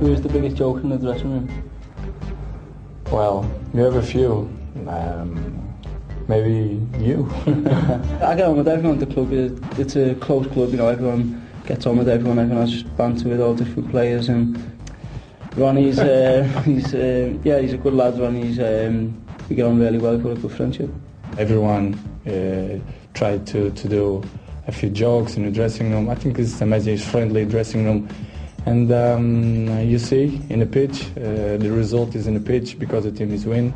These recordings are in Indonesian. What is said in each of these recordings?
Who is the biggest joke in the dressing room? Well, you have a few. Um, maybe you. I get on with everyone at the club. It's a close club, you know, everyone gets on with everyone, everyone has banter with all different players and Ronnie's, uh, he's, uh, yeah, he's a good lad, Ronnie's, um, we get on really well, we've got a good friendship. Everyone uh, tried to, to do a few jokes in the dressing room. I think it's a amazing, friendly dressing room. And um, you see in the pitch, uh, the result is in the pitch because the team is win.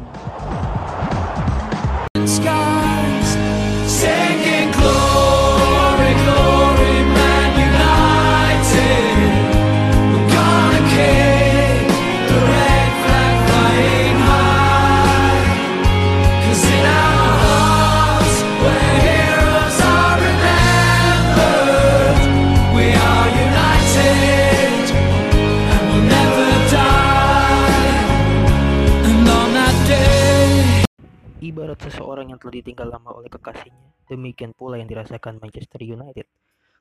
Ibarat seseorang yang telah ditinggal lama oleh kekasihnya, demikian pula yang dirasakan Manchester United.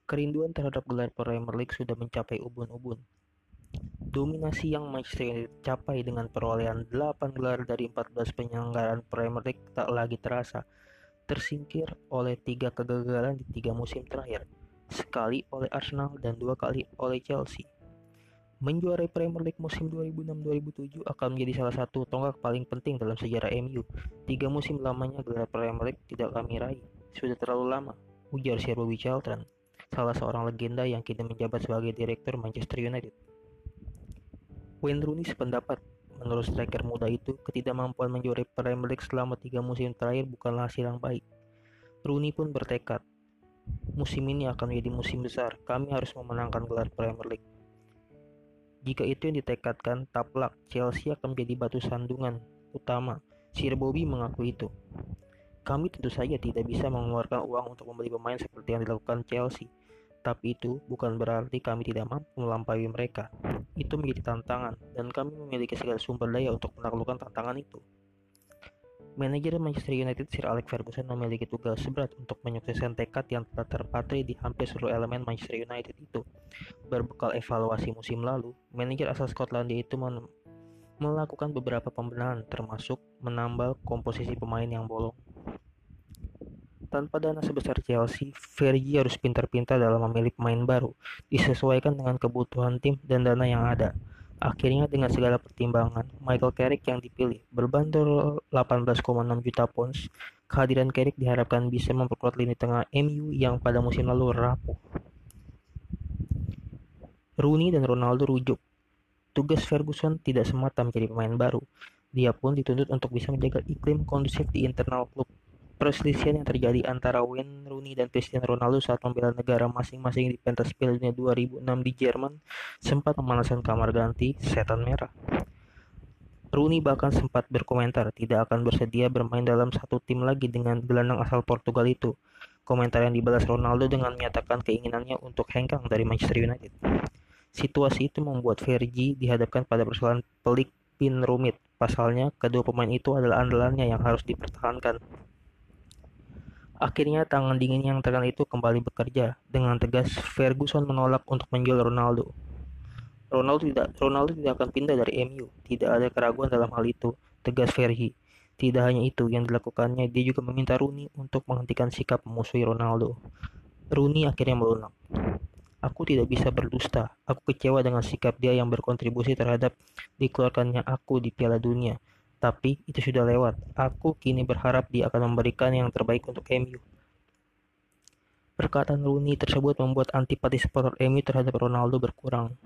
Kerinduan terhadap gelar Premier League sudah mencapai ubun-ubun. Dominasi yang Manchester United capai dengan perolehan 8 gelar dari 14 penyelenggaraan Premier League tak lagi terasa, tersingkir oleh tiga kegagalan di tiga musim terakhir, sekali oleh Arsenal dan dua kali oleh Chelsea. Menjuarai Premier League musim 2006-2007 akan menjadi salah satu tonggak paling penting dalam sejarah MU. Tiga musim lamanya gelar Premier League tidak kami raih. Sudah terlalu lama, ujar Sir Bobby Charlton, salah seorang legenda yang kini menjabat sebagai direktur Manchester United. Wayne Rooney sependapat, menurut striker muda itu, ketidakmampuan menjuarai Premier League selama tiga musim terakhir bukanlah hasil yang baik. Rooney pun bertekad, musim ini akan menjadi musim besar, kami harus memenangkan gelar Premier League. Jika itu yang ditekadkan, taplak Chelsea akan menjadi batu sandungan utama. Sir Bobby mengaku itu. Kami tentu saja tidak bisa mengeluarkan uang untuk membeli pemain seperti yang dilakukan Chelsea. Tapi itu bukan berarti kami tidak mampu melampaui mereka. Itu menjadi tantangan, dan kami memiliki segala sumber daya untuk menaklukkan tantangan itu. Manajer Manchester United Sir Alex Ferguson memiliki tugas berat untuk menyukseskan tekad yang telah terpatri di hampir seluruh elemen Manchester United itu. Berbekal evaluasi musim lalu, manajer asal Skotlandia itu melakukan beberapa pembenahan termasuk menambal komposisi pemain yang bolong. Tanpa dana sebesar Chelsea, Fergie harus pintar-pintar dalam memilih pemain baru, disesuaikan dengan kebutuhan tim dan dana yang ada. Akhirnya dengan segala pertimbangan, Michael Carrick yang dipilih berbandrol 18,6 juta pounds. Kehadiran Carrick diharapkan bisa memperkuat lini tengah MU yang pada musim lalu rapuh. Rooney dan Ronaldo rujuk. Tugas Ferguson tidak semata menjadi pemain baru. Dia pun dituntut untuk bisa menjaga iklim kondusif di internal klub. Perselisihan yang terjadi antara Wayne Rooney dan Cristiano Ronaldo saat membela negara masing-masing di pentas Piala Dunia 2006 di Jerman sempat memanaskan kamar ganti setan merah. Rooney bahkan sempat berkomentar tidak akan bersedia bermain dalam satu tim lagi dengan gelandang asal Portugal itu. Komentar yang dibalas Ronaldo dengan menyatakan keinginannya untuk hengkang dari Manchester United. Situasi itu membuat Fergie dihadapkan pada persoalan pelik pin rumit. Pasalnya, kedua pemain itu adalah andalannya yang harus dipertahankan. Akhirnya tangan dingin yang terkenal itu kembali bekerja. Dengan tegas, Ferguson menolak untuk menjual Ronaldo. Ronaldo tidak Ronaldo tidak akan pindah dari MU. Tidak ada keraguan dalam hal itu, tegas Fergie. Tidak hanya itu yang dilakukannya, dia juga meminta Rooney untuk menghentikan sikap memusuhi Ronaldo. Rooney akhirnya melunak. Aku tidak bisa berdusta. Aku kecewa dengan sikap dia yang berkontribusi terhadap dikeluarkannya aku di Piala Dunia. Tapi itu sudah lewat. Aku kini berharap dia akan memberikan yang terbaik untuk MU. Perkataan Rooney tersebut membuat antipati supporter MU terhadap Ronaldo berkurang.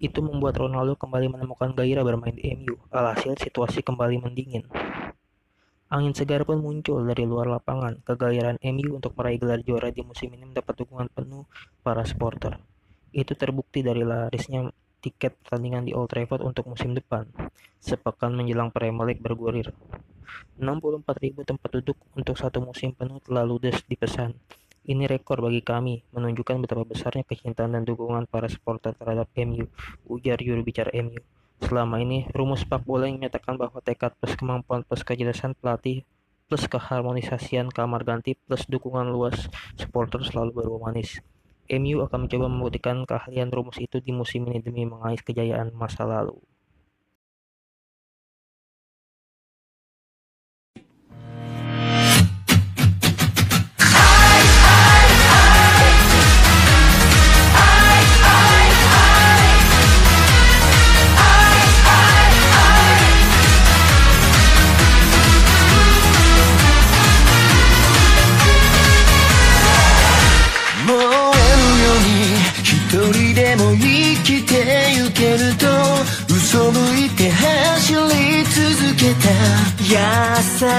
Itu membuat Ronaldo kembali menemukan gairah bermain di MU. Alhasil situasi kembali mendingin. Angin segar pun muncul dari luar lapangan. Kegairan MU untuk meraih gelar juara di musim ini mendapat dukungan penuh para supporter. Itu terbukti dari larisnya tiket pertandingan di Old Trafford untuk musim depan. Sepekan menjelang Premier League bergulir. 64.000 tempat duduk untuk satu musim penuh telah ludes dipesan. Ini rekor bagi kami, menunjukkan betapa besarnya kecintaan dan dukungan para supporter terhadap MU, ujar juru bicara MU. Selama ini, rumus sepak bola yang menyatakan bahwa tekad plus kemampuan plus kejelasan pelatih plus keharmonisasian kamar ganti plus dukungan luas supporter selalu berbau manis. MU akan mencoba membuktikan keahlian rumus itu di musim ini demi mengais kejayaan masa lalu. でも生きてゆけると嘘向いて走り続けた。優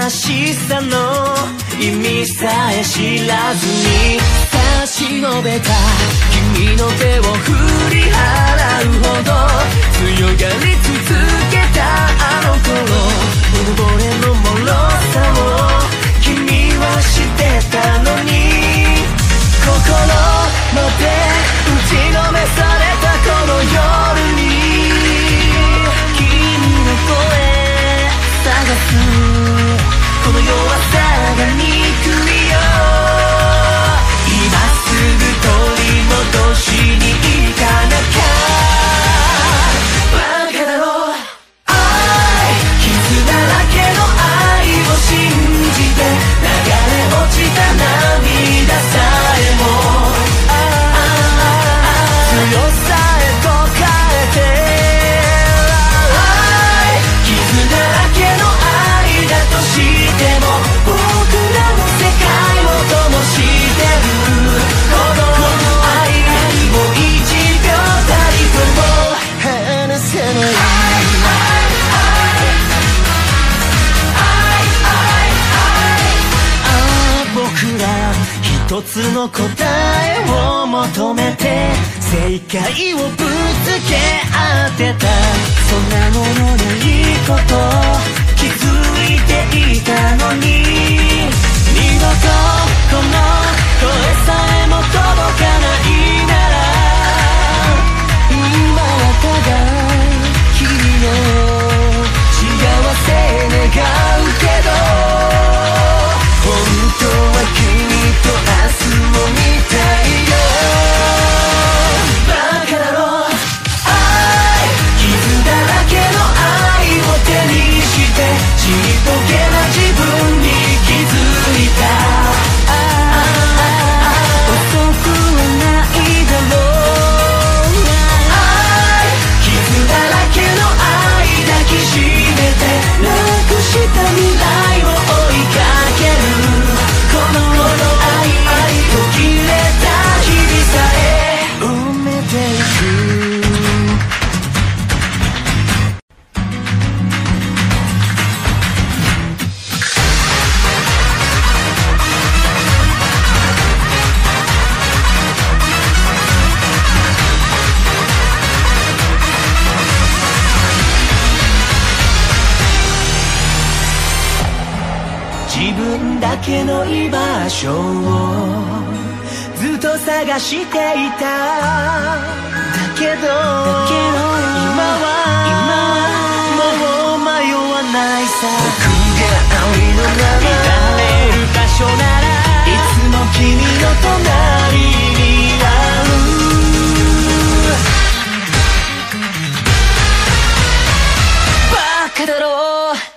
しさの意味さえ知らずに差し伸べた。君の手を振り払うほど この弱 一つの答えを求めて正解をぶつけ合ってたそんなものないこと気づいていたのに二度とこの声さえも届かない場をずっと探していただけど今はもう迷わないさ。僕が愛のままいられる場所ならいつも君の隣にあるバカだろう。